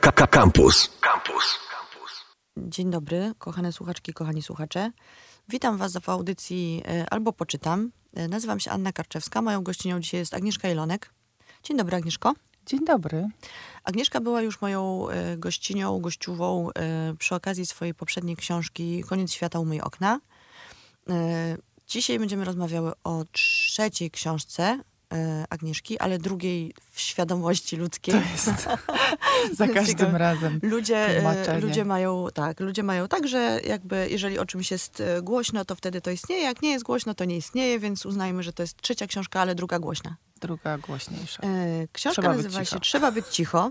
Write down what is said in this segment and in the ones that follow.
Campus. Campus. Dzień dobry, kochane słuchaczki, kochani słuchacze. Witam Was w audycji e, Albo Poczytam. E, Nazywam się Anna Karczewska. Moją gościnią dzisiaj jest Agnieszka Jelonek. Dzień dobry, Agnieszko. Dzień dobry. Agnieszka była już moją e, gościnią, gościową przy okazji swojej poprzedniej książki Koniec świata umyj okna. Dzisiaj będziemy rozmawiały o trzeciej książce Agnieszki, ale drugiej w świadomości ludzkiej. To jest za każdym razem. Ludzie, e, ludzie mają tak, ludzie mają tak, że jakby jeżeli o czymś jest e, głośno, to wtedy to istnieje. Jak nie jest głośno, to nie istnieje, więc uznajmy, że to jest trzecia książka, ale druga głośna. Druga głośniejsza. E, Książka Trzeba nazywa się. Trzeba być cicho.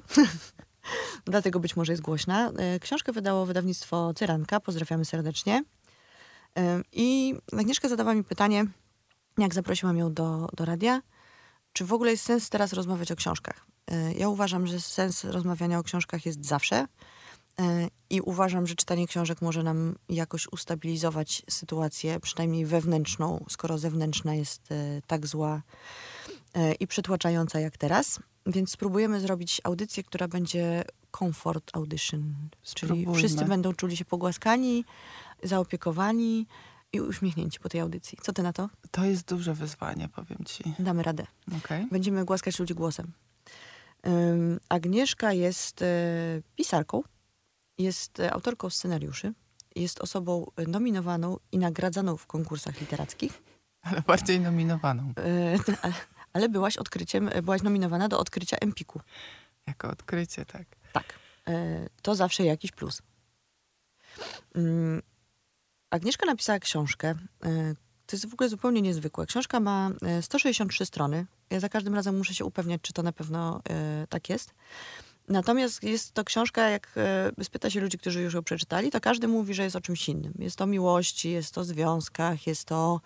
Dlatego być może jest głośna. E, Książkę wydało wydawnictwo Cyranka. Pozdrawiamy serdecznie. E, I Agnieszka zadała mi pytanie, jak zaprosiłam ją do, do radia, czy w ogóle jest sens teraz rozmawiać o książkach. E, Ja uważam, że sens rozmawiania o książkach jest zawsze. E, I uważam, że czytanie książek może nam jakoś ustabilizować sytuację, przynajmniej wewnętrzną, skoro zewnętrzna jest e, tak zła i przytłaczająca jak teraz. Więc spróbujemy zrobić audycję, która będzie comfort audition. Czyli Spróbujmy. wszyscy będą czuli się pogłaskani, zaopiekowani i uśmiechnięci po tej audycji. Co ty na to? To jest duże wyzwanie, powiem ci. Damy radę. Okej. Będziemy głaskać ludzi głosem. Ym, Agnieszka jest e, pisarką, jest e, autorką scenariuszy, jest osobą nominowaną i nagradzaną w konkursach literackich, Ale bardziej nominowaną. e, ale- ale byłaś odkryciem, byłaś nominowana do odkrycia Empiku. Jako odkrycie, tak. Tak. E, To zawsze jakiś plus. Agnieszka napisała książkę. e, To jest w ogóle zupełnie niezwykłe. Książka ma e, 163 strony. Ja za każdym razem muszę się upewniać, czy to na pewno e, tak jest. Natomiast jest to książka, jak e, spyta się ludzi, którzy już ją przeczytali, to każdy mówi, że jest o czymś innym. Jest o miłości, jest o związkach, jest o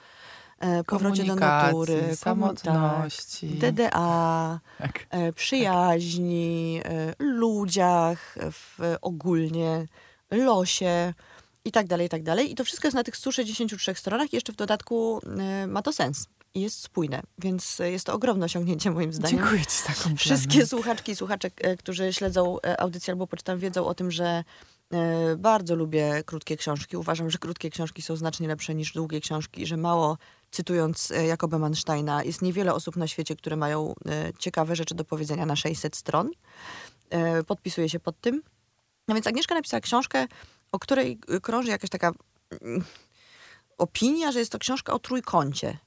e, powrocie do natury, samotności. tak, DDA, Tak. e, przyjaźni, e, ludziach w, ogólnie, losie i tak dalej, i tak dalej. I to wszystko jest na tych 163 stronach i jeszcze w dodatku e, ma to sens i jest spójne, więc jest to ogromne osiągnięcie moim zdaniem. Dziękuję ci za komplement. Wszystkie słuchaczki i słuchacze, e, którzy śledzą e, audycję albo poczytam, wiedzą o tym, że e, bardzo lubię krótkie książki. Uważam, że krótkie książki są znacznie lepsze niż długie książki że mało, cytując Jakoba Mansteina, jest niewiele osób na świecie, które mają ciekawe rzeczy do powiedzenia na 600 stron. Podpisuję się pod tym. No więc Agnieszka napisała książkę, o której krąży jakaś taka mm, opinia, że jest to książka o trójkącie.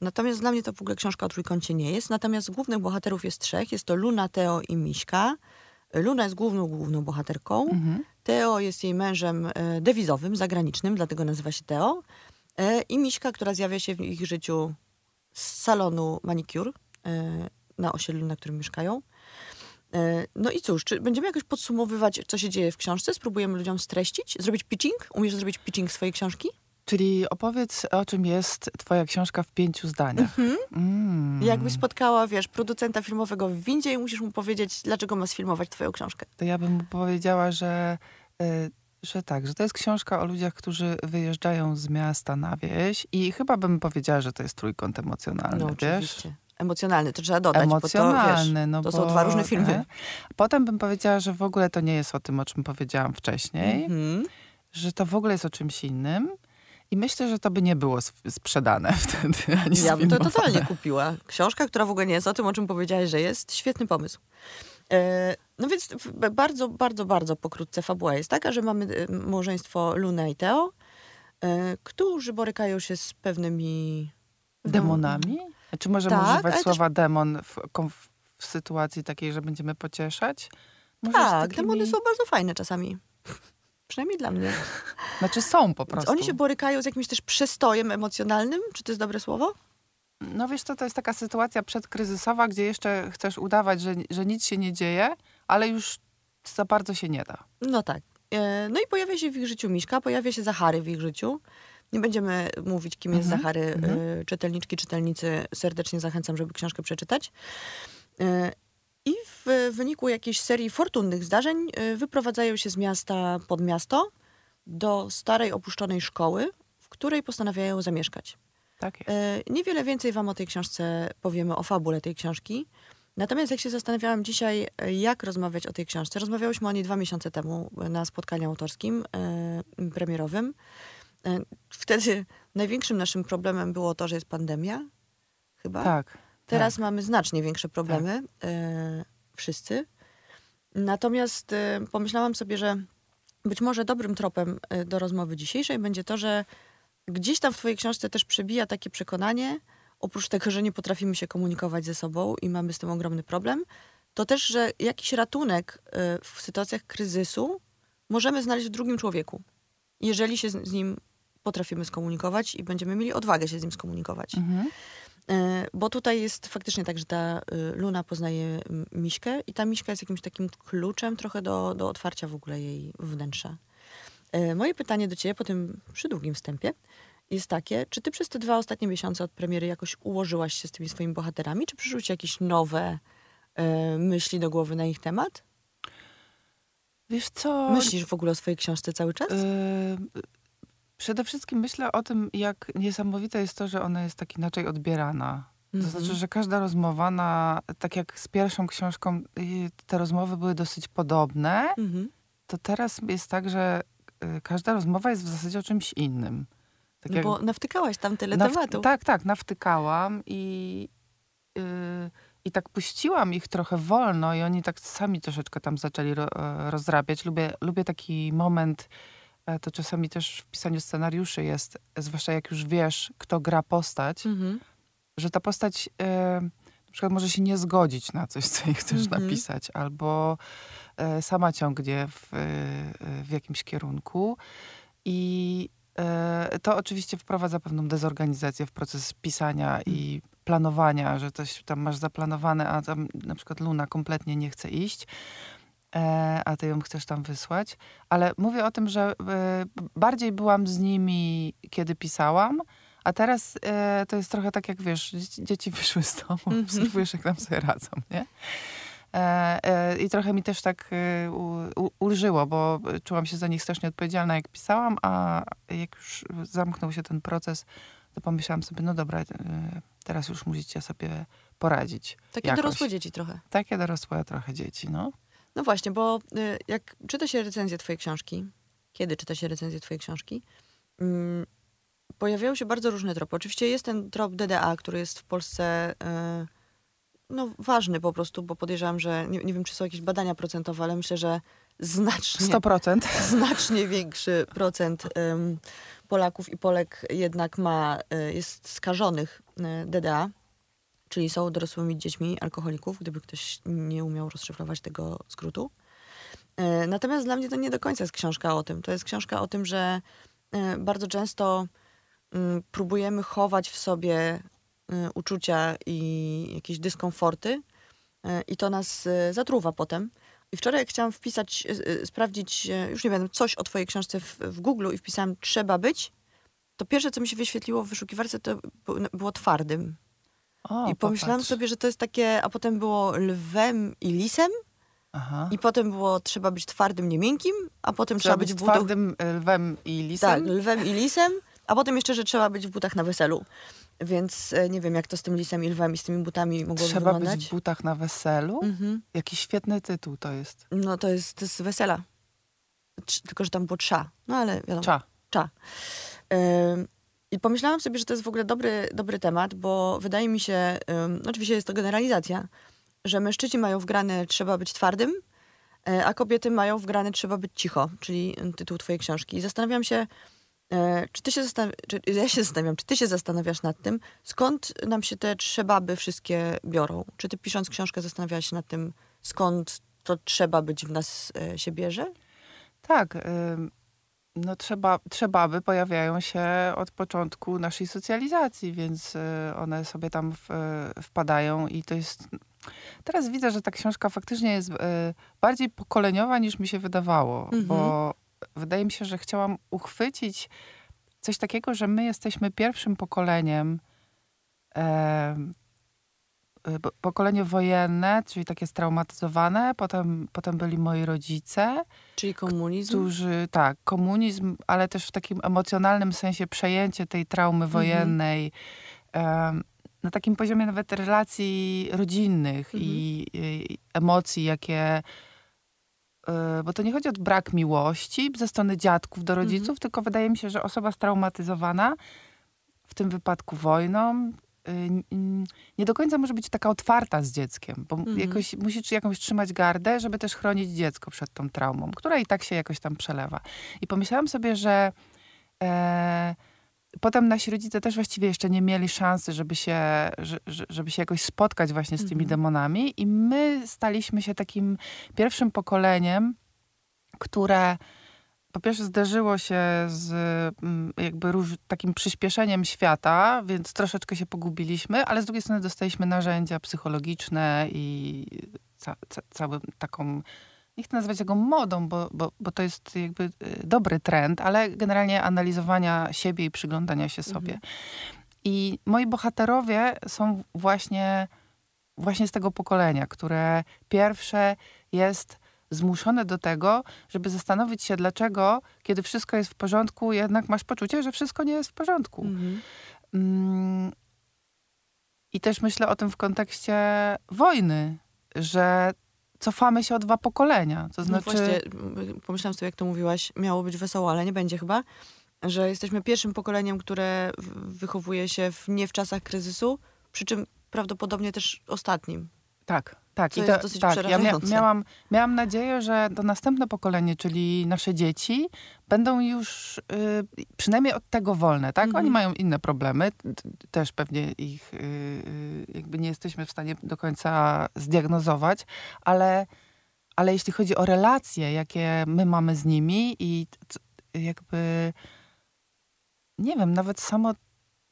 Natomiast dla mnie to w ogóle książka o trójkącie nie jest. Natomiast głównych bohaterów jest trzech. Jest to Luna, Teo i Miśka. Luna jest główną, główną bohaterką. Mhm. Teo jest jej mężem e, dewizowym, zagranicznym, dlatego nazywa się Teo. E, I Miśka, która zjawia się w ich życiu z salonu manicure e, na osiedlu, na którym mieszkają. E, No i cóż, czy będziemy jakoś podsumowywać, co się dzieje w książce? Spróbujemy ludziom streścić? Zrobić pitching? Umiesz zrobić pitching swojej książki? Czyli opowiedz, o czym jest twoja książka w pięciu zdaniach. Mm. Jakbyś spotkała, wiesz, producenta filmowego w windzie i musisz mu powiedzieć, dlaczego ma sfilmować twoją książkę. To ja bym powiedziała, że, y, że tak, że to jest książka o ludziach, którzy wyjeżdżają z miasta na wieś i chyba bym powiedziała, że to jest trójkąt emocjonalny, No wiesz? oczywiście. Emocjonalny, to trzeba dodać, emocjonalny, bo to, wiesz, no to bo, są dwa różne filmy. e, Potem bym powiedziała, że w ogóle to nie jest o tym, o czym powiedziałam wcześniej, Mhm. że to w ogóle jest o czymś innym. I myślę, że to by nie było sp- sprzedane wtedy, ani Ja bym to totalnie kupiła. Książka, która w ogóle nie jest o tym, o czym powiedziałeś, że jest. Świetny pomysł. E, No więc bardzo, bardzo, bardzo pokrótce fabuła jest taka, że mamy e, małżeństwo Luna i Teo, e, którzy borykają się z pewnymi... Demonami? Czy możemy Tak, używać ale też- słowa demon w, w sytuacji takiej, że będziemy pocieszać? Może Tak, takimi- demony są bardzo fajne czasami. Przynajmniej dla mnie. Znaczy są po Więc prostu. Oni się borykają z jakimś też przestojem emocjonalnym. Czy to jest dobre słowo? No wiesz co, to jest taka sytuacja przedkryzysowa, gdzie jeszcze chcesz udawać, że, że nic się nie dzieje, ale już za bardzo się nie da. No tak. E, No i pojawia się w ich życiu Miśka, pojawia się Zachary w ich życiu. Nie będziemy mówić, kim jest Mhm, Zachary. mhm. E, Czytelniczki, czytelnicy serdecznie zachęcam, żeby książkę przeczytać. E, I w wyniku jakiejś serii fortunnych zdarzeń e, wyprowadzają się z miasta pod miasto do starej, opuszczonej szkoły, w której postanawiają zamieszkać. Tak Niewiele więcej wam o tej książce powiemy, o fabule tej książki. Natomiast jak się zastanawiałam dzisiaj, jak rozmawiać o tej książce, rozmawiałyśmy o niej dwa miesiące temu na spotkaniu autorskim, premierowym. E, wtedy największym naszym problemem było to, że jest pandemia, chyba. Tak. Teraz tak. mamy znacznie większe problemy, e, wszyscy. Natomiast e, pomyślałam sobie, że być może dobrym tropem do rozmowy dzisiejszej będzie to, że gdzieś tam w twojej książce też przebija takie przekonanie, oprócz tego, że nie potrafimy się komunikować ze sobą i mamy z tym ogromny problem, to też, że jakiś ratunek w sytuacjach kryzysu możemy znaleźć w drugim człowieku, jeżeli się z z nim potrafimy skomunikować i będziemy mieli odwagę się z nim skomunikować. Mhm. E, Bo tutaj jest faktycznie tak, że ta y, Luna poznaje m, Miśkę i ta Miśka jest jakimś takim kluczem trochę do, do otwarcia w ogóle jej wnętrza. E, Moje pytanie do ciebie po tym przydługim wstępie jest takie, czy ty przez te dwa ostatnie miesiące od premiery jakoś ułożyłaś się z tymi swoimi bohaterami, czy przyszły ci jakieś nowe e, myśli do głowy na ich temat? Wiesz co? Myślisz w ogóle o swojej książce cały czas? Yy, przede wszystkim myślę o tym, jak niesamowite jest to, że ona jest tak inaczej odbierana. To Mhm. znaczy, że każda rozmowa, na, tak jak z pierwszą książką, yy, te rozmowy były dosyć podobne, Mhm. to teraz jest tak, że yy, każda rozmowa jest w zasadzie o czymś innym. Tak No bo nawtykałeś tam tyle Naw- tematów. Tak, tak, nawtykałam i, yy, i tak puściłam ich trochę wolno i oni tak sami troszeczkę tam zaczęli ro, e, rozrabiać. Lubię, lubię taki moment, to czasami też w pisaniu scenariuszy jest, zwłaszcza jak już wiesz, kto gra postać, Mhm. że ta postać e, na przykład może się nie zgodzić na coś, co jej chcesz Mhm. napisać, albo e, sama ciągnie w, e, w jakimś kierunku. I e, to oczywiście wprowadza pewną dezorganizację w proces pisania i planowania, że coś tam masz zaplanowane, a tam na przykład Luna kompletnie nie chce iść. E, a ty ją chcesz tam wysłać. Ale mówię o tym, że e, bardziej byłam z nimi, kiedy pisałam, a teraz e, to jest trochę tak, jak wiesz, dzieci, wyszły z domu, Mhm. obserwujesz, jak tam sobie radzą, nie? I trochę mi też tak ulżyło, bo czułam się za nich strasznie odpowiedzialna, jak pisałam, a jak już zamknął się ten proces, to pomyślałam sobie, no dobra, teraz już musicie sobie poradzić. Takie jakoś. dorosłe dzieci trochę. Takie dorosłe trochę dzieci, no. No właśnie, bo y, jak czyta się recenzję twojej książki, kiedy czyta się recenzję twojej książki, mm, pojawiają się bardzo różne tropy. Oczywiście jest ten trop DDA, który jest w Polsce y, no, ważny po prostu, bo podejrzewam, że nie, nie wiem, czy są jakieś badania procentowe, ale myślę, że znacznie, 100%. znacznie większy procent Polaków i Polek jednak ma, y, jest skażonych DDA, czyli są dorosłymi dziećmi alkoholików, gdyby ktoś nie umiał rozszyfrować tego skrótu. Y, Natomiast dla mnie to nie do końca jest książka o tym. To jest książka o tym, że y, bardzo często mm, próbujemy chować w sobie y, uczucia i jakieś dyskomforty i to nas zatruwa potem. I wczoraj jak chciałam wpisać, sprawdzić, już nie wiem, coś o twojej książce w, w Google i wpisałam trzeba być, to pierwsze, co mi się wyświetliło w wyszukiwarce, to było twardym. O, I pomyślałam popatrz. sobie, że to jest takie, a potem było lwem i lisem, Aha. i potem było trzeba być twardym, nie miękkim, a potem Trzeba trzeba, być być w butach... twardym e, lwem i lisem. Tak, lwem i lisem, a potem jeszcze, że trzeba być w butach na weselu. Więc e, nie wiem, jak to z tym lisem i lwem i z tymi butami mogło Trzeba wyglądać. być w butach na weselu? Mhm. Jaki świetny tytuł to jest. No to jest, to jest wesela. Tylko, że tam było trza. No ale wiadomo. Cza. Cza. Ym, I pomyślałam sobie, że to jest w ogóle dobry, dobry temat, bo wydaje mi się, ym, oczywiście jest to generalizacja, że mężczyźni mają wgrane trzeba być twardym, e, a kobiety mają wgrane trzeba być cicho, czyli y, tytuł twojej książki. I zastanawiam się, e, czy ty się zastanawiasz, ja się zastanawiam, czy ty się zastanawiasz nad tym, skąd nam się te trzebaby wszystkie biorą? Czy ty pisząc książkę zastanawiałaś się nad tym, skąd to trzeba być w nas e, się bierze? Tak. No trzeba, trzebaby pojawiają się od początku naszej socjalizacji, więc y, one sobie tam w, y, wpadają i to jest... Teraz widzę, że ta książka faktycznie jest y, bardziej pokoleniowa niż mi się wydawało, Mhm. bo wydaje mi się, że chciałam uchwycić coś takiego, że my jesteśmy pierwszym pokoleniem em, po- pokolenie wojenne, czyli takie straumatyzowane, potem, potem byli moi rodzice, Czyli komunizm? którzy, tak, komunizm, ale też w takim emocjonalnym sensie przejęcie tej traumy wojennej. em, na takim poziomie nawet relacji rodzinnych i, i emocji, jakie y, bo to nie chodzi o brak miłości ze strony dziadków do rodziców, tylko wydaje mi się, że osoba straumatyzowana, w tym wypadku wojną, y, nie do końca może być taka otwarta z dzieckiem, bo Mhm. jakoś musi jakąś trzymać gardę, żeby też chronić dziecko przed tą traumą, która i tak się jakoś tam przelewa. I pomyślałam sobie, że e, potem nasi rodzice też właściwie jeszcze nie mieli szansy, żeby się, że, że- żeby się jakoś spotkać właśnie z tymi Mhm. demonami i my staliśmy się takim pierwszym pokoleniem, które po pierwsze zderzyło się z mm, jakby róż, takim przyspieszeniem świata, więc troszeczkę się pogubiliśmy, ale z drugiej strony dostaliśmy narzędzia psychologiczne i ca, ca, całą taką, nie chcę nazywać tego modą, bo, bo, bo to jest jakby y, dobry trend, ale generalnie analizowania siebie i przyglądania się sobie. I moi bohaterowie są właśnie, właśnie z tego pokolenia, które pierwsze jest zmuszone do tego, żeby zastanowić się, dlaczego, kiedy wszystko jest w porządku, jednak masz poczucie, że wszystko nie jest w porządku. Mhm. Mm, I też myślę o tym w kontekście wojny, że cofamy się o dwa pokolenia. To No znaczy, właśnie, m, pomyślałam sobie, jak to mówiłaś, miało być wesoło, ale nie będzie chyba, że jesteśmy pierwszym pokoleniem, które wychowuje się w, nie w czasach kryzysu, przy czym prawdopodobnie też ostatnim. tak, tak. Co I jest to, dosyć tak, ja mia, miałam, miałam nadzieję, że to następne pokolenie, czyli nasze dzieci, będą już y, przynajmniej od tego wolne, tak? Mhm. Oni mają inne problemy, też pewnie ich y, y, jakby nie jesteśmy w stanie do końca zdiagnozować, ale, ale jeśli chodzi o relacje, jakie my mamy z nimi i jakby nie wiem, nawet samo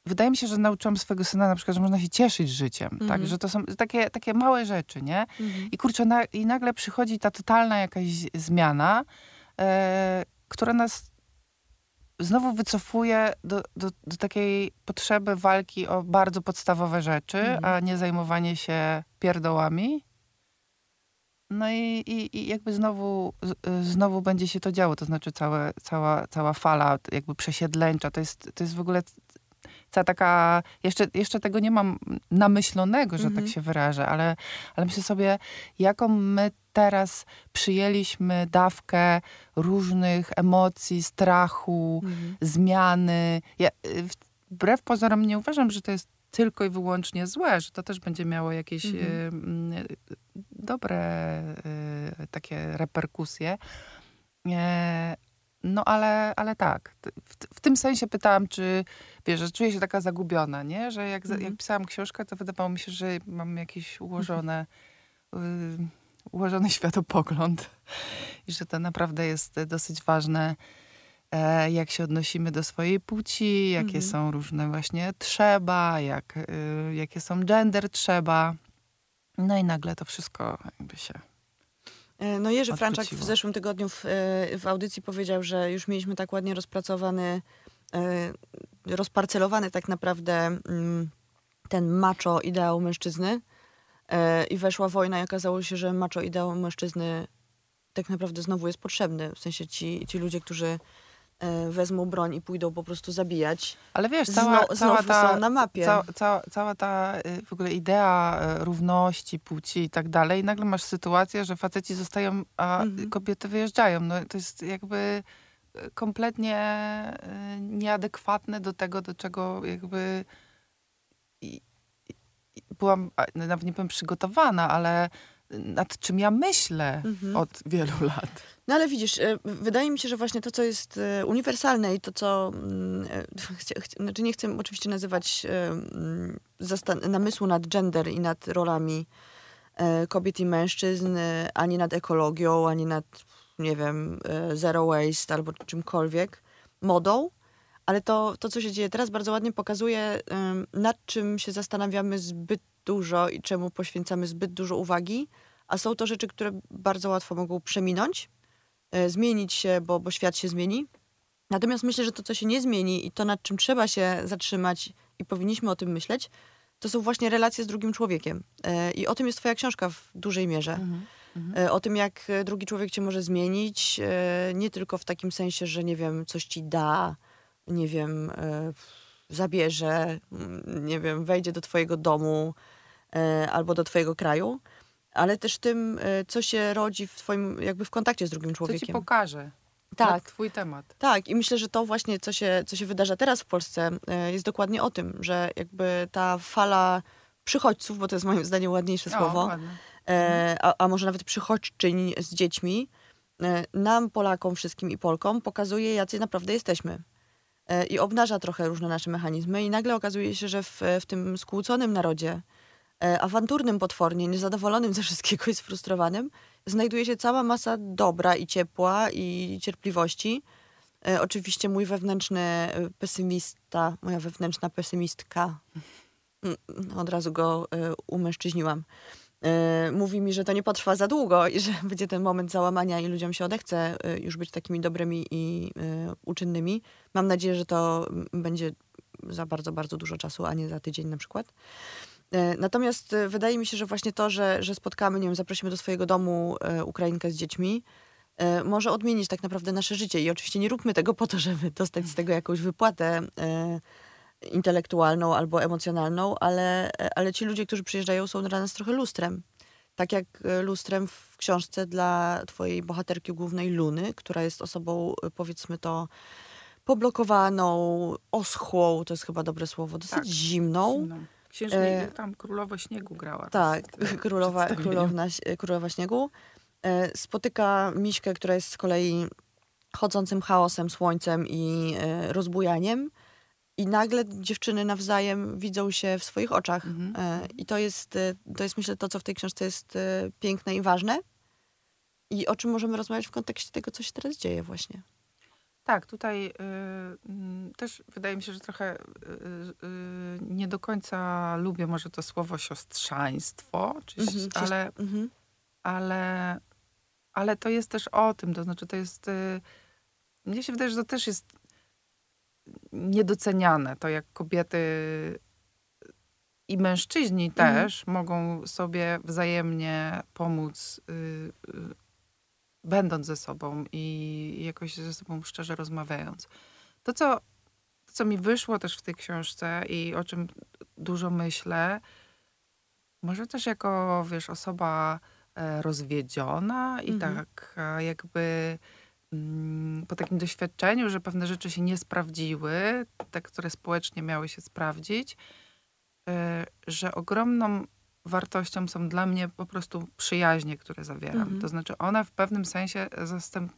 wydaje mi się, że nauczyłam swojego syna na przykład, że można się cieszyć życiem, tak? Mhm. Że to są takie, takie małe rzeczy, nie? I kurczę, na, i nagle przychodzi ta totalna jakaś zmiana, e, która nas znowu wycofuje do, do, do takiej potrzeby walki o bardzo podstawowe rzeczy, Mhm. a nie zajmowanie się pierdołami. No i, i, i jakby znowu, y, znowu będzie się to działo, to znaczy całe, cała, cała fala jakby przesiedleńcza, to jest, to jest w ogóle cała taka, jeszcze, jeszcze tego nie mam namyślonego, że Mhm. tak się wyrażę, ale, ale myślę sobie, jaką my teraz przyjęliśmy dawkę różnych emocji, strachu, Mhm. zmiany. Ja, y, wbrew pozorom nie uważam, że to jest tylko i wyłącznie złe, że to też będzie miało jakieś Mhm. y, dobre y, takie reperkusje. E, no ale, ale tak, w, w tym sensie pytałam, czy wiesz, że czuję się taka zagubiona, nie? Że jak, za- Mhm. jak pisałam książkę, to wydawało mi się, że mam jakieś ułożone, y, ułożony światopogląd i że to naprawdę jest dosyć ważne, e, jak się odnosimy do swojej płci, jakie Mhm. są różne właśnie trzeba, jak, y, jakie są gender trzeba. No i nagle to wszystko jakby się... E, No Jerzy Franczak w zeszłym tygodniu w, e, w audycji powiedział, że już mieliśmy tak ładnie rozpracowany, e, rozparcelowany tak naprawdę mm, ten macho ideał mężczyzny i weszła wojna i okazało się, że macho ideał mężczyzny tak naprawdę znowu jest potrzebny. W sensie ci, ci ludzie, którzy wezmą broń i pójdą po prostu zabijać, Ale wiesz, cała, zno, cała ta... na mapie. Cała, cała, cała ta y, w ogóle idea y, równości płci i tak dalej, nagle masz sytuację, że faceci zostają, a Mhm. kobiety wyjeżdżają. No, to jest jakby y, kompletnie y, nieadekwatne do tego, do czego jakby byłam, a, nawet nie powiem przygotowana, ale nad czym ja myślę Mhm. od wielu lat. No ale widzisz, e, wydaje mi się, że właśnie to, co jest e, uniwersalne i to, co... mm, e, Znaczy nie chcę oczywiście nazywać mm, namysłu nad gender i nad rolami kobiet i mężczyzn, ani nad ekologią, ani nad, nie wiem, zero waste albo czymkolwiek, modą, ale to, to co się dzieje teraz, bardzo ładnie pokazuje, nad czym się zastanawiamy zbyt dużo i czemu poświęcamy zbyt dużo uwagi, a są to rzeczy, które bardzo łatwo mogą przeminąć, e, zmienić się, bo, bo świat się zmieni. Natomiast myślę, że to, co się nie zmieni i to, nad czym trzeba się zatrzymać i powinniśmy o tym myśleć, to są właśnie relacje z drugim człowiekiem. E, I o tym jest twoja książka w dużej mierze. E, O tym, jak drugi człowiek cię może zmienić, nie tylko w takim sensie, że nie wiem, coś ci da, nie wiem, zabierze, nie wiem, wejdzie do twojego domu albo do twojego kraju, ale też tym, e, co się rodzi w twoim, jakby w kontakcie z drugim Co człowiekiem. ci pokaże? tak, Twój temat. tak. I myślę, że to właśnie, co się, co się wydarza teraz w Polsce, e, jest dokładnie o tym, że jakby ta fala przychodźców, bo to jest moim zdaniem ładniejsze słowo, O, e, a, a może nawet przychodźczyń z dziećmi, e, nam, Polakom wszystkim i Polkom, pokazuje, jacy naprawdę jesteśmy. E, I obnaża trochę różne nasze mechanizmy i nagle okazuje się, że w, w tym skłóconym narodzie, e, awanturnym potwornie, niezadowolonym ze wszystkiego i sfrustrowanym, znajduje się cała masa dobra i ciepła i cierpliwości. E, Oczywiście mój wewnętrzny e, pesymista, moja wewnętrzna pesymistka, mm, od razu go e, umężczyźniłam, e, mówi mi, że to nie potrwa za długo i że będzie ten moment załamania i ludziom się odechce e, już być takimi dobrymi i e, uczynnymi. Mam nadzieję, że to mm, będzie za bardzo, bardzo dużo czasu, a nie za tydzień na przykład. E, Natomiast e, wydaje mi się, że właśnie to, że, że spotkamy, nie wiem, zaprosimy do swojego domu e, Ukrainkę z dziećmi, może odmienić tak naprawdę nasze życie. I oczywiście nie róbmy tego po to, żeby dostać z tego jakąś wypłatę intelektualną albo emocjonalną, ale, ale ci ludzie, którzy przyjeżdżają, są dla nas trochę lustrem. Tak jak lustrem w książce dla twojej bohaterki głównej Luny, która jest osobą, powiedzmy to, poblokowaną, oschłą, to jest chyba dobre słowo, dosyć Tak, zimną. Zimną. Księżni, E, tam królowo śniegu grała. Tak, w tym królowa, królowna, królowa śniegu. E, Spotyka Miśkę, która jest z kolei chodzącym chaosem, słońcem i e, rozbujaniem. I nagle dziewczyny nawzajem widzą się w swoich oczach. Mhm. E, I to jest, to jest, myślę, to, co w tej książce jest piękne i ważne. I o czym możemy rozmawiać w kontekście tego, co się teraz dzieje właśnie. Tak, tutaj y, mm, też wydaje mi się, że trochę y, y, nie do końca lubię może to słowo siostrzaństwo, czy, Mhm, ale, Mhm. ale, ale to jest też o tym, to znaczy to jest, y, mnie się wydaje, że to też jest niedoceniane, to jak kobiety i mężczyźni Mhm. też mogą sobie wzajemnie pomóc, y, y, będąc ze sobą i jakoś ze sobą szczerze rozmawiając. To co, to, co mi wyszło też w tej książce i o czym dużo myślę, może też jako, wiesz, osoba e, rozwiedziona i Mhm. tak e, jakby mm, po takim doświadczeniu, że pewne rzeczy się nie sprawdziły, te, które społecznie miały się sprawdzić, e, że ogromną wartością są dla mnie po prostu przyjaźnie, które zawieram. Mhm. To znaczy one w pewnym sensie zastęp...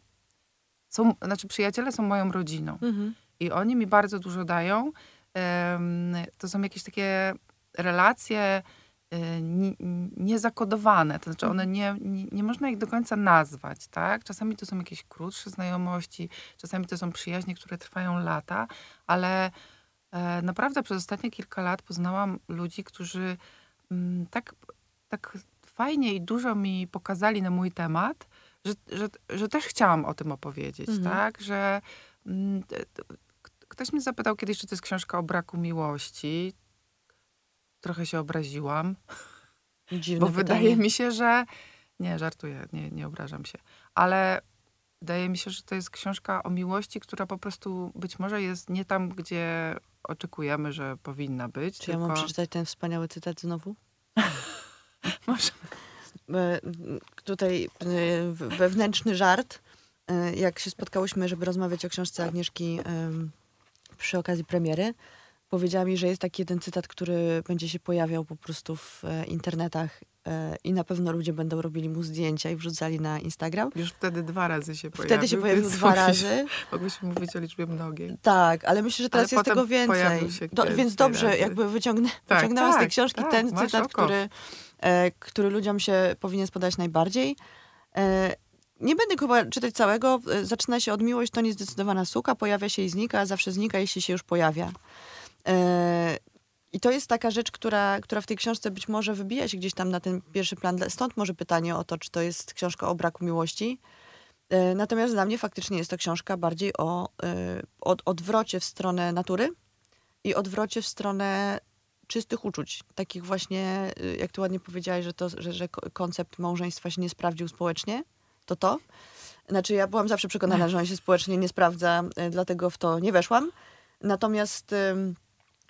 są, znaczy przyjaciele są moją rodziną Mhm. i oni mi bardzo dużo dają. To są jakieś takie relacje ni- niezakodowane, to znaczy one nie, nie, nie można ich do końca nazwać, tak? Czasami to są jakieś krótsze znajomości, czasami to są przyjaźnie, które trwają lata, ale e, naprawdę przez ostatnie kilka lat poznałam ludzi, którzy tak, tak fajnie i dużo mi pokazali na mój temat, że, że, że też chciałam o tym opowiedzieć, Mhm. tak? Że mm, t- k- ktoś mnie zapytał kiedyś, czy to jest książka o braku miłości. Trochę się obraziłam, Dziwne bo pytanie. wydaje mi się, że... Nie, żartuję, nie, nie obrażam się. Ale wydaje mi się, że to jest książka o miłości, która po prostu być może jest nie tam, gdzie oczekujemy, że powinna być. Czy ja mam przeczytać ten wspaniały cytat znowu? Może... e, tutaj e, wewnętrzny żart. E, Jak się spotkałyśmy, żeby rozmawiać o książce Agnieszki przy okazji premiery, powiedziała mi, że jest taki jeden cytat, który będzie się pojawiał po prostu w internetach i na pewno ludzie będą robili mu zdjęcia i wrzucali na Instagram. Już wtedy dwa razy się pojawił. Wtedy się pojawił dwa mogliśmy- razy. Mogliśmy mówić o liczbie mnogiej. Tak, ale myślę, że teraz Ale jest tego więcej. Do, więc dobrze, razy. jakby wyciągnę, Tak, wyciągnęłam z tej tak, książki tak, ten cytat, oko. który, e, który ludziom się powinien spodać najbardziej. E, nie będę chyba czytać całego. E, Zaczyna się od miłość, to niezdecydowana suka, pojawia się i znika, a zawsze znika, jeśli się już pojawia. E, I to jest taka rzecz, która, która w tej książce być może wybija się gdzieś tam na ten pierwszy plan. Stąd może pytanie o to, czy to jest książka o braku miłości. E, Natomiast dla mnie faktycznie jest to książka bardziej o e, od, odwrocie w stronę natury i odwrocie w stronę czystych uczuć. Takich właśnie, y, jak ty ładnie powiedziałaś, że, to, że, że ko- koncept małżeństwa się nie sprawdził społecznie, to to. Znaczy ja byłam zawsze przekonana, że on się społecznie nie sprawdza, dlatego w to nie weszłam. Natomiast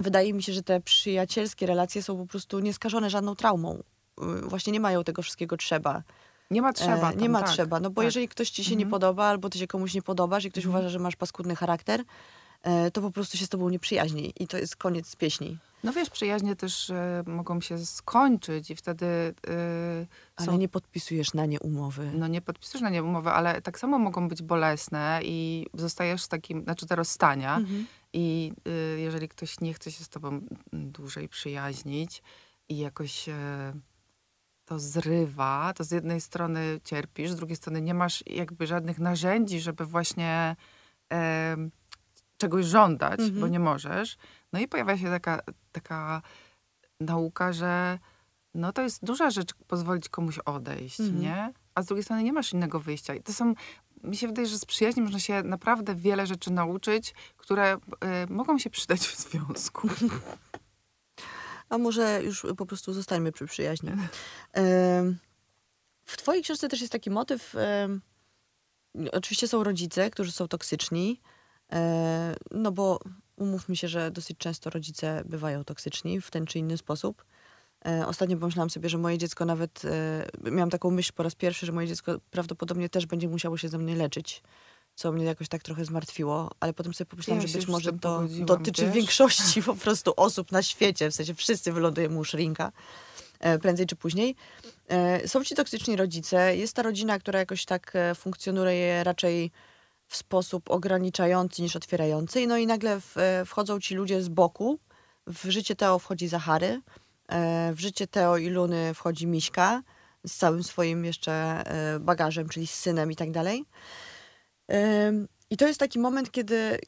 wydaje mi się, że te przyjacielskie relacje są po prostu nieskażone żadną traumą. Y, Właśnie nie mają tego wszystkiego trzeba. Nie ma trzeba. E, Tam, nie ma tak, trzeba, no bo tak. jeżeli ktoś ci się nie Mhm. podoba, albo ty się komuś nie podobasz i ktoś Mhm. uważa, że masz paskudny charakter, e, to po prostu się z tobą nie przyjaźni i to jest koniec pieśni. No wiesz, przyjaźnie też e, mogą się skończyć i wtedy e, Ale są nie podpisujesz na nie umowy. No nie podpisujesz na nie umowy, ale tak samo mogą być bolesne i zostajesz z takim, znaczy te rozstania Mhm. I y, jeżeli ktoś nie chce się z tobą dłużej przyjaźnić i jakoś e, to zrywa, to z jednej strony cierpisz, z drugiej strony nie masz jakby żadnych narzędzi, żeby właśnie e, czegoś żądać, Mhm. bo nie możesz. No i pojawia się taka, taka nauka, że no to jest duża rzecz pozwolić komuś odejść, Mhm. nie? A z drugiej strony nie masz innego wyjścia. I to są, mi się wydaje, że z przyjaźni można się naprawdę wiele rzeczy nauczyć, które y, mogą się przydać w związku. A może już po prostu zostańmy przy przyjaźni. Em, W twojej książce też jest taki motyw. em, Oczywiście są rodzice, którzy są toksyczni, e, no bo umówmy się, że dosyć często rodzice bywają toksyczni w ten czy inny sposób. E, Ostatnio pomyślałam sobie, że moje dziecko nawet, e, miałam taką myśl po raz pierwszy, że moje dziecko prawdopodobnie też będzie musiało się ze mnie leczyć, co mnie jakoś tak trochę zmartwiło, ale potem sobie pomyślałam, Ja że być może to dotyczy wiesz? większości po prostu osób na świecie, w sensie wszyscy wylądujemy u szrinka e, prędzej czy później. Są ci toksyczni rodzice, jest ta rodzina, która jakoś tak funkcjonuje raczej w sposób ograniczający niż otwierający. No i nagle wchodzą ci ludzie z boku. W życie Teo wchodzi Zachary, w życie Teo i Luny wchodzi Miśka z całym swoim jeszcze e, bagażem, czyli z synem i tak dalej. I to jest taki moment, kiedy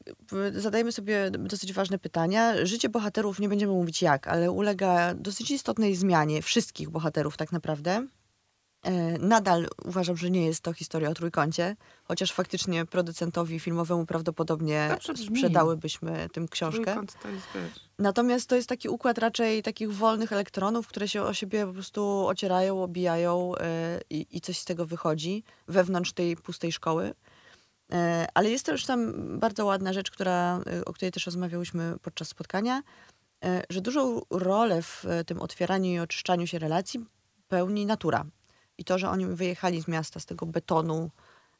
y, zadajemy sobie dosyć ważne pytania. Życie bohaterów, nie będziemy mówić jak, ale ulega dosyć istotnej zmianie wszystkich bohaterów tak naprawdę. E, Nadal uważam, że nie jest to historia o trójkącie, chociaż faktycznie producentowi filmowemu prawdopodobnie Dobrze sprzedałybyśmy tym książkę. Trójkąt to jest, wiesz, Natomiast to jest taki układ raczej takich wolnych elektronów, które się o siebie po prostu ocierają, obijają e, i, i coś z tego wychodzi wewnątrz tej pustej szkoły. E, Ale jest też tam bardzo ładna rzecz, która, o której też rozmawiałyśmy podczas spotkania, że dużą rolę w tym otwieraniu i oczyszczaniu się relacji pełni natura. I to, że oni wyjechali z miasta, z tego betonu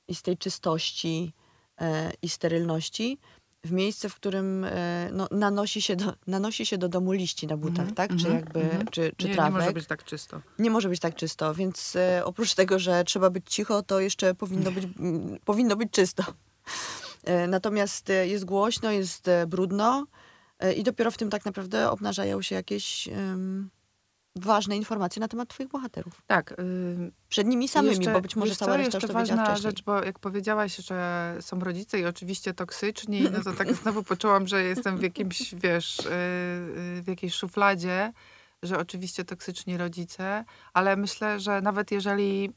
i z tej czystości e, i sterylności, w miejsce, w którym e, no, nanosi, się do, nanosi się do domu liści na butach, Mhm, tak? Czy mhm, jakby, mhm. czy, czy nie, nie trawek. może być tak czysto. Nie może być tak czysto, więc e, oprócz tego, że trzeba być cicho, to jeszcze powinno być, m, powinno być czysto. E, natomiast e, jest głośno, jest e, brudno e, i dopiero w tym tak naprawdę obnażają się jakieś ważne informacje na temat twoich bohaterów. Tak. y, Przed nimi samymi, Jeszcze- bo być może cała reszta jeszcze ważna rzecz, bo jak powiedziałaś, że są rodzice i oczywiście toksyczni, no to tak znowu poczułam, że jestem w jakimś, wiesz, yy, yy, w jakiejś szufladzie, że oczywiście toksyczni rodzice, ale myślę, że nawet jeżeli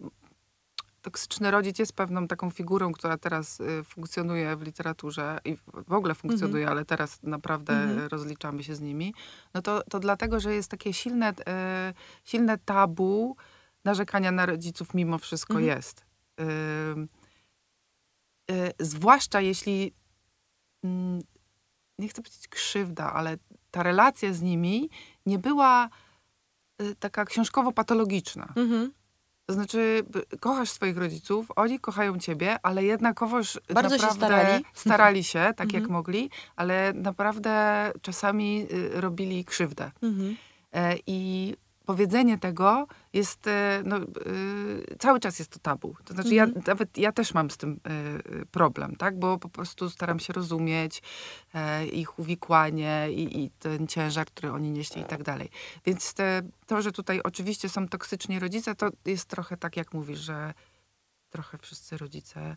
toksyczny rodzic jest pewną taką figurą, która teraz y, funkcjonuje w literaturze i w- ogóle funkcjonuje, ale teraz naprawdę Mhm. rozliczamy się z nimi, no to, to dlatego, że jest takie silne, e, silne tabu narzekania na rodziców mimo wszystko Mhm. jest. Y, zwłaszcza jeśli mm, nie chcę powiedzieć krzywda, ale ta relacja z nimi nie była y, taka książkowo-patologiczna. Mhm. To znaczy, kochasz swoich rodziców, oni kochają ciebie, ale jednakowoż Bardzo się naprawdę starali. starali się, tak jak Mhm. mogli, ale naprawdę czasami y, robili krzywdę. Mhm. E, I powiedzenie tego jest, e, no, y, cały czas jest to tabu. To znaczy, ja, Mhm. nawet ja też mam z tym y, problem, tak? Bo po prostu staram się rozumieć e, ich uwikłanie i, i ten ciężar, który oni nieśli i tak dalej. Więc te, to, że tutaj oczywiście są toksyczni rodzice, to jest trochę tak, jak mówisz, że trochę wszyscy rodzice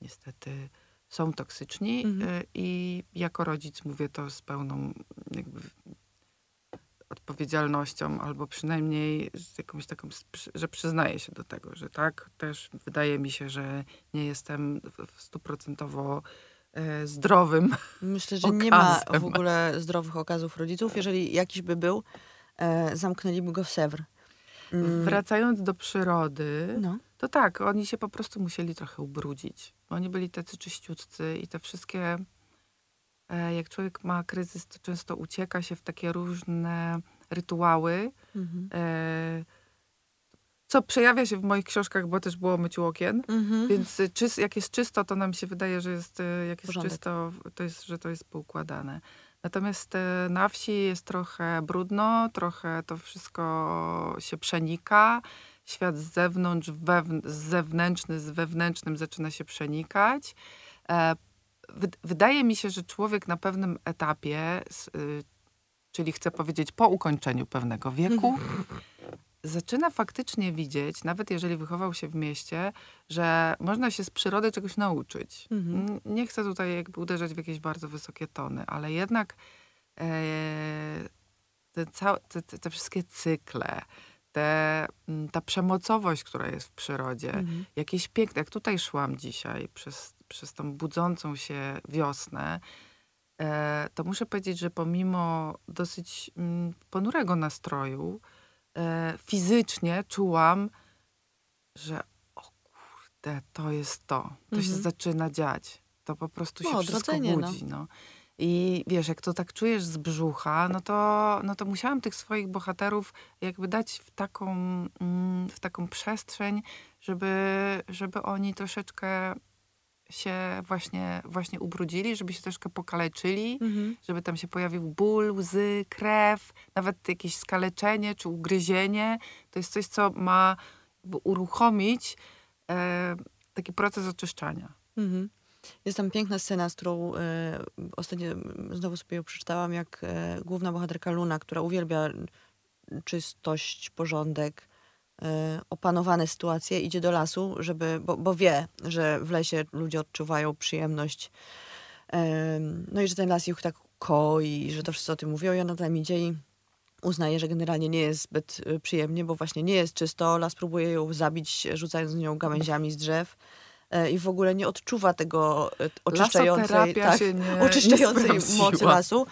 niestety są toksyczni Mhm. i jako rodzic mówię to z pełną jakby odpowiedzialnością, albo przynajmniej z jakąś taką, że przyznaję się do tego, że tak, też wydaje mi się, że nie jestem stuprocentowo e, zdrowym. Myślę, że nie ma Okazem. w ogóle zdrowych okazów rodziców. Jeżeli jakiś by był, e, zamknęliby go w Sewr. Mm, Wracając do przyrody, No. to tak, oni się po prostu musieli trochę ubrudzić. Oni byli tacy czyściutcy i te wszystkie e, jak człowiek ma kryzys, to często ucieka się w takie różne rytuały. Mhm. E, co przejawia się w moich książkach, bo też było myciu okien. Mhm. Więc y, czys, jak jest czysto, to nam się wydaje, że jest, y, jak jest Porządek. czysto, to jest, że to jest poukładane. Natomiast e, na wsi jest trochę brudno, trochę to wszystko się przenika. Świat z zewnątrz, wewn- z zewnętrzny z wewnętrznym zaczyna się przenikać. E, wy- wydaje mi się, że człowiek na pewnym etapie, y, czyli chcę powiedzieć po ukończeniu pewnego wieku, zaczyna faktycznie widzieć, nawet jeżeli wychował się w mieście, że można się z przyrody czegoś nauczyć. Mhm. Nie chcę tutaj jakby uderzać w jakieś bardzo wysokie tony, ale jednak e, te, całe, te, te, wszystkie cykle, te, ta przemocowość, która jest w przyrodzie, Mhm. jakieś piękne, jak tutaj szłam dzisiaj przez, przez tą budzącą się wiosnę, to muszę powiedzieć, że pomimo dosyć mm, ponurego nastroju, e, fizycznie czułam, że o kurde, to jest to. To się Mhm. zaczyna dziać. To po prostu się wszystko no. budzi. No. I wiesz, jak to tak czujesz z brzucha, no to, no to musiałam tych swoich bohaterów jakby dać w taką, mm, w taką przestrzeń, żeby, żeby oni troszeczkę się właśnie, właśnie ubrudzili, żeby się troszkę pokaleczyli, Mhm. żeby tam się pojawił ból, łzy, krew, nawet jakieś skaleczenie czy ugryzienie. To jest coś, co ma uruchomić e, taki proces oczyszczania. Mhm. Jest tam piękna scena, z którą e, ostatnio mm, znowu sobie ją przeczytałam, jak e, główna bohaterka Luna, która uwielbia czystość, porządek, opanowane sytuacje, idzie do lasu, żeby, bo, bo wie, że w lesie ludzie odczuwają przyjemność. Em, no i że ten las ich tak koi, że to wszyscy o tym mówią i ona tam idzie i uznaje, że generalnie nie jest zbyt y, przyjemnie, bo właśnie nie jest czysto. Las próbuje ją zabić, rzucając z nią gałęziami z drzew e, i w ogóle nie odczuwa tego oczyszczającej, tak, nie, oczyszczającej nie mocy lasu.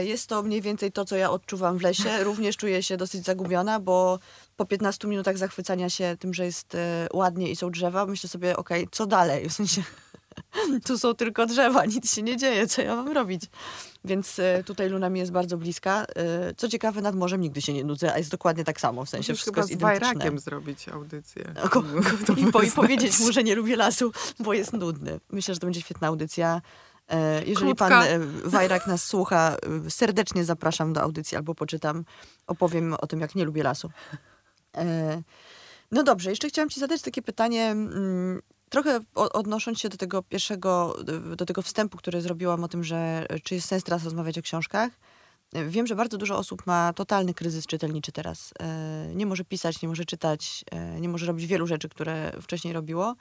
Jest to mniej więcej to, co ja odczuwam w lesie. Również czuję się dosyć zagubiona, bo po 15 minutach zachwycania się tym, że jest e, ładnie i są drzewa, myślę sobie, okej, co dalej? W sensie, tu są tylko drzewa, nic się nie dzieje, co ja mam robić? Więc e, tutaj Luna mi jest bardzo bliska. E, Co ciekawe, nad morzem nigdy się nie nudzę, a jest dokładnie tak samo, w sensie Musisz wszystko chyba jest z identyczne. Wajrakiem zrobić audycję. A ko- To I, po, I powiedzieć mu, że nie lubię lasu, bo jest nudny. Myślę, że to będzie świetna audycja. Jeżeli Krótka. pan Wajrak nas słucha, serdecznie zapraszam do audycji albo poczytam. Opowiem o tym, jak nie lubię lasu. E, No dobrze, jeszcze chciałam ci zadać takie pytanie, mm, trochę odnosząc się do tego pierwszego, do tego wstępu, który zrobiłam o tym, że czy jest sens teraz rozmawiać o książkach. E, Wiem, że bardzo dużo osób ma totalny kryzys czytelniczy teraz. E, Nie może pisać, nie może czytać, nie może robić wielu rzeczy, które wcześniej robiło.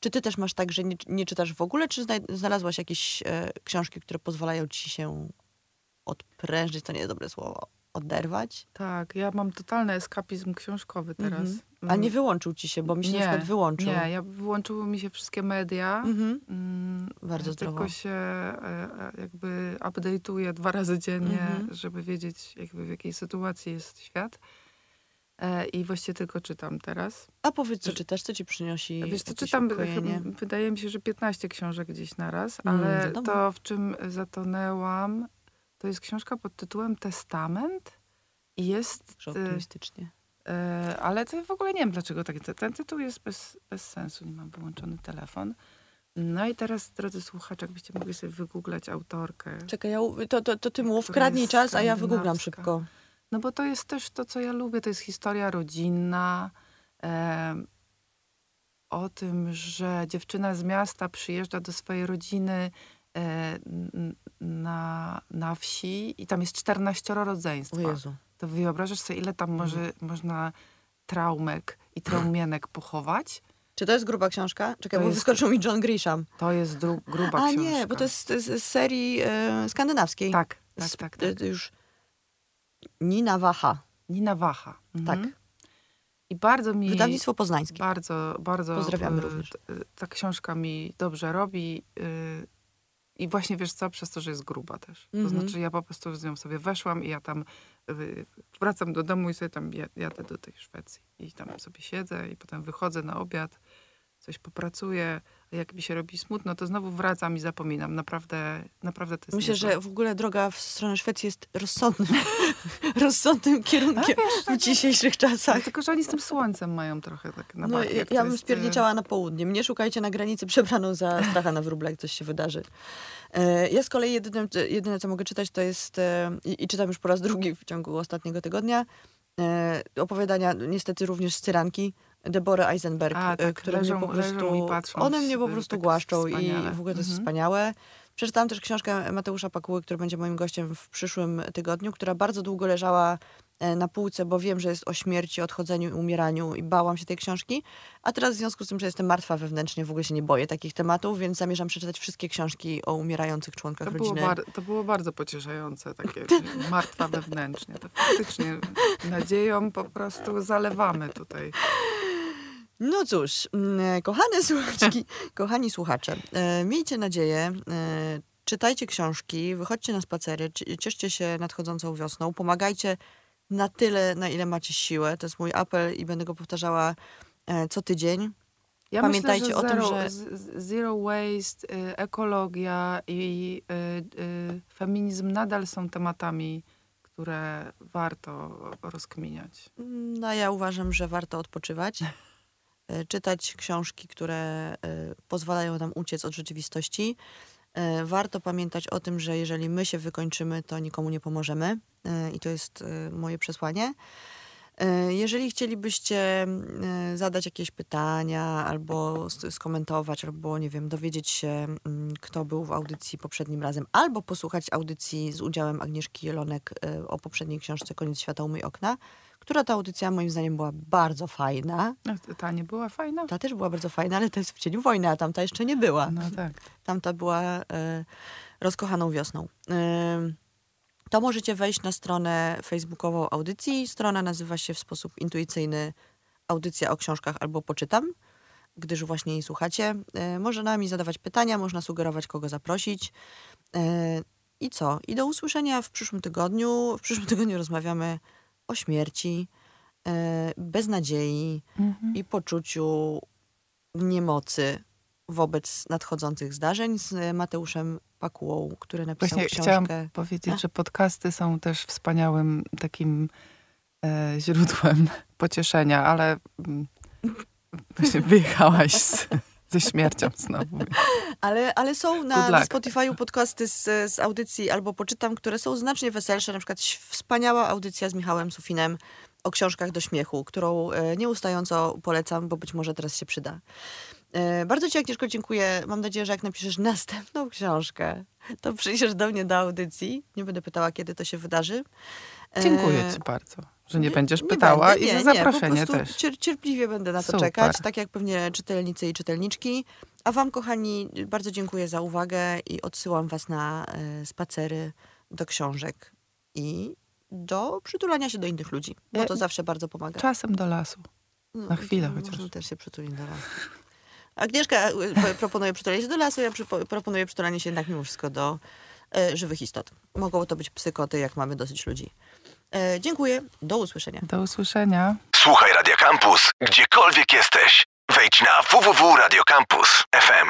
Czy ty też masz tak, że nie, nie czytasz w ogóle, czy znalazłaś jakieś książki, które pozwalają ci się odprężyć, to nie jest dobre słowo, oderwać? Tak, ja mam totalny eskapizm książkowy teraz. Mhm. A nie wyłączył ci się, bo mi się na Nie, przykład wyłączył. Nie, ja wyłączyły mi się wszystkie media. Mhm. Mm, Bardzo zdrowo. Tylko się e, e, jakby update'uję dwa razy dziennie, Mhm. żeby wiedzieć jakby w jakiej sytuacji jest świat. E, I właściwie tylko czytam teraz. A powiedz, co czytasz, co ci przynosi Wiesz jakieś czytam, ukojenie? wydaje mi się, że 15 książek gdzieś naraz, Mm, ale wiadomo. to, w czym zatonęłam, to jest książka pod tytułem Testament. I jest, Że e, optymistycznie. e, ale to w ogóle nie wiem dlaczego tak. Ten, tytuł jest bez, bez sensu, nie mam wyłączony telefon. No i teraz, drodzy słuchacze, jakbyście mogli sobie wygooglać autorkę. Czekaj, ja, to, to, to ty mów, kradnij czas, a ja wygooglam szybko. No bo to jest też to, co ja lubię. To jest historia rodzinna. em, o tym, że dziewczyna z miasta przyjeżdża do swojej rodziny e, na, na wsi i tam jest 14 O rodzeństwa. Jezu. To wyobrażasz sobie, ile tam może, Mhm. można traumek i traumienek pochować? Czy to jest gruba książka? Czekaj, To bo jest- wyskoczył mi John Grisham. To jest gruba A książka. nie, bo to jest z, serii e, skandynawskiej. Tak, tak, Z- tak. e, tak. Już Nina Wacha. Nina Wacha. Mhm. Tak. I bardzo mi... Wydawnictwo poznańskie. Bardzo, bardzo. Pozdrawiamy y, również. y, Ta książka mi dobrze robi. y, I właśnie wiesz co, przez to, że jest gruba też. To Mhm. znaczy ja po prostu z nią sobie weszłam i ja tam y, wracam do domu i sobie tam ja- jadę do tej Szwecji. I tam sobie siedzę i potem wychodzę na obiad coś popracuję, a jak mi się robi smutno, to znowu wracam i zapominam. Naprawdę, naprawdę to jest Myślę, że w ogóle droga w stronę Szwecji jest rozsądnym, rozsądnym kierunkiem w dzisiejszych czasach. Ale tylko, że oni z tym słońcem mają trochę tak na No, barki, ja, ja bym jest, e, spierniczała na południe. Mnie szukajcie na granicy przebraną za stracha na wróble, jak coś się wydarzy. E, Ja z kolei jedyne, jedyne co mogę czytać, to jest, e, i, i czytam już po raz drugi w ciągu ostatniego tygodnia, e, opowiadania niestety również z Cyranki, Debory Eisenberg, A, e, tak, które mnie leżą- po leżą prostu, i one mnie po prostu tak głaszczą i wspaniale. w ogóle to jest Mhm. wspaniałe. Przeczytałam też książkę Mateusza Pakuły, który będzie moim gościem w przyszłym tygodniu, która bardzo długo leżała e, na półce, bo wiem, że jest o śmierci, odchodzeniu i umieraniu i bałam się tej książki. A teraz w związku z tym, że jestem martwa wewnętrznie, w ogóle się nie boję takich tematów, więc zamierzam przeczytać wszystkie książki o umierających członkach To było, rodziny. bar- to było bardzo pocieszające, takie martwa wewnętrznie. To faktycznie nadzieją po prostu zalewamy tutaj. No cóż, mm, kochane słuchaczki, kochani słuchacze, e, miejcie nadzieję, e, czytajcie książki, wychodźcie na spacery, cie- cieszcie się nadchodzącą wiosną, pomagajcie na tyle, na ile macie siłę. To jest mój apel i będę go powtarzała e, co tydzień. Ja Pamiętajcie myślę, o tym, że- Zero waste, y, ekologia i y, y, feminizm nadal są tematami, które warto rozkminiać. No, ja uważam, że warto odpoczywać, e, czytać książki, które e, pozwalają nam uciec od rzeczywistości. E, Warto pamiętać o tym, że jeżeli my się wykończymy, to nikomu nie pomożemy. E, I to jest e, moje przesłanie. E, Jeżeli chcielibyście e, zadać jakieś pytania, albo skomentować, albo nie wiem, dowiedzieć się, mm, kto był w audycji poprzednim razem, albo posłuchać audycji z udziałem Agnieszki Jelonek e, o poprzedniej książce Koniec świata umyj okna, która ta audycja moim zdaniem była bardzo fajna. A Ta nie była fajna? Ta też była bardzo fajna, ale to jest w cieniu wojny, a tamta jeszcze nie była. No tak. Tamta była e, rozkochaną wiosną. E, to możecie wejść na stronę facebookową audycji. Strona nazywa się w sposób intuicyjny Audycja o książkach albo poczytam, gdyż właśnie jej słuchacie. E, można mi zadawać pytania, można sugerować, kogo zaprosić. E, I co? I do usłyszenia w przyszłym tygodniu. W przyszłym tygodniu rozmawiamy o śmierci, e, beznadziei Mhm. i poczuciu niemocy wobec nadchodzących zdarzeń z Mateuszem Pakułą, który napisał Właśnie książkę. chciałam powiedzieć, A? że podcasty są też wspaniałym takim e, źródłem pocieszenia, ale mm, właśnie wyjechałaś z, ze śmiercią znowu. Ale, ale są na, na. Spotify'u podcasty z, z audycji albo poczytam, które są znacznie weselsze. Na przykład wspaniała audycja z Michałem Sufinem o książkach do śmiechu, którą e, nieustająco polecam, bo być może teraz się przyda. E, bardzo Ci, Agnieszko, dziękuję. Mam nadzieję, że jak napiszesz następną książkę, to przyjdziesz do mnie do audycji. Nie będę pytała, kiedy to się wydarzy. E, Dziękuję ci bardzo, że nie będziesz nie pytała będę, i nie, za nie, zaproszenie po prostu też. Cier, cierpliwie będę na to Super. czekać, tak jak pewnie czytelnicy i czytelniczki. A wam, kochani, bardzo dziękuję za uwagę i odsyłam was na e, spacery do książek i do przytulania się do innych ludzi, bo to zawsze bardzo pomaga. Czasem do lasu. No, na chwilę chociaż. Można też się przytulić do lasu. Agnieszka e, proponuje przytulanie się do lasu, ja proponuję przytulanie się jednak mimo wszystko do e, żywych istot. Mogą to być psykoty, jak mamy dosyć ludzi. E, dziękuję, do usłyszenia. Do usłyszenia. Słuchaj Radio Campus, gdziekolwiek jesteś. Wejdź na www.radiocampus.fm.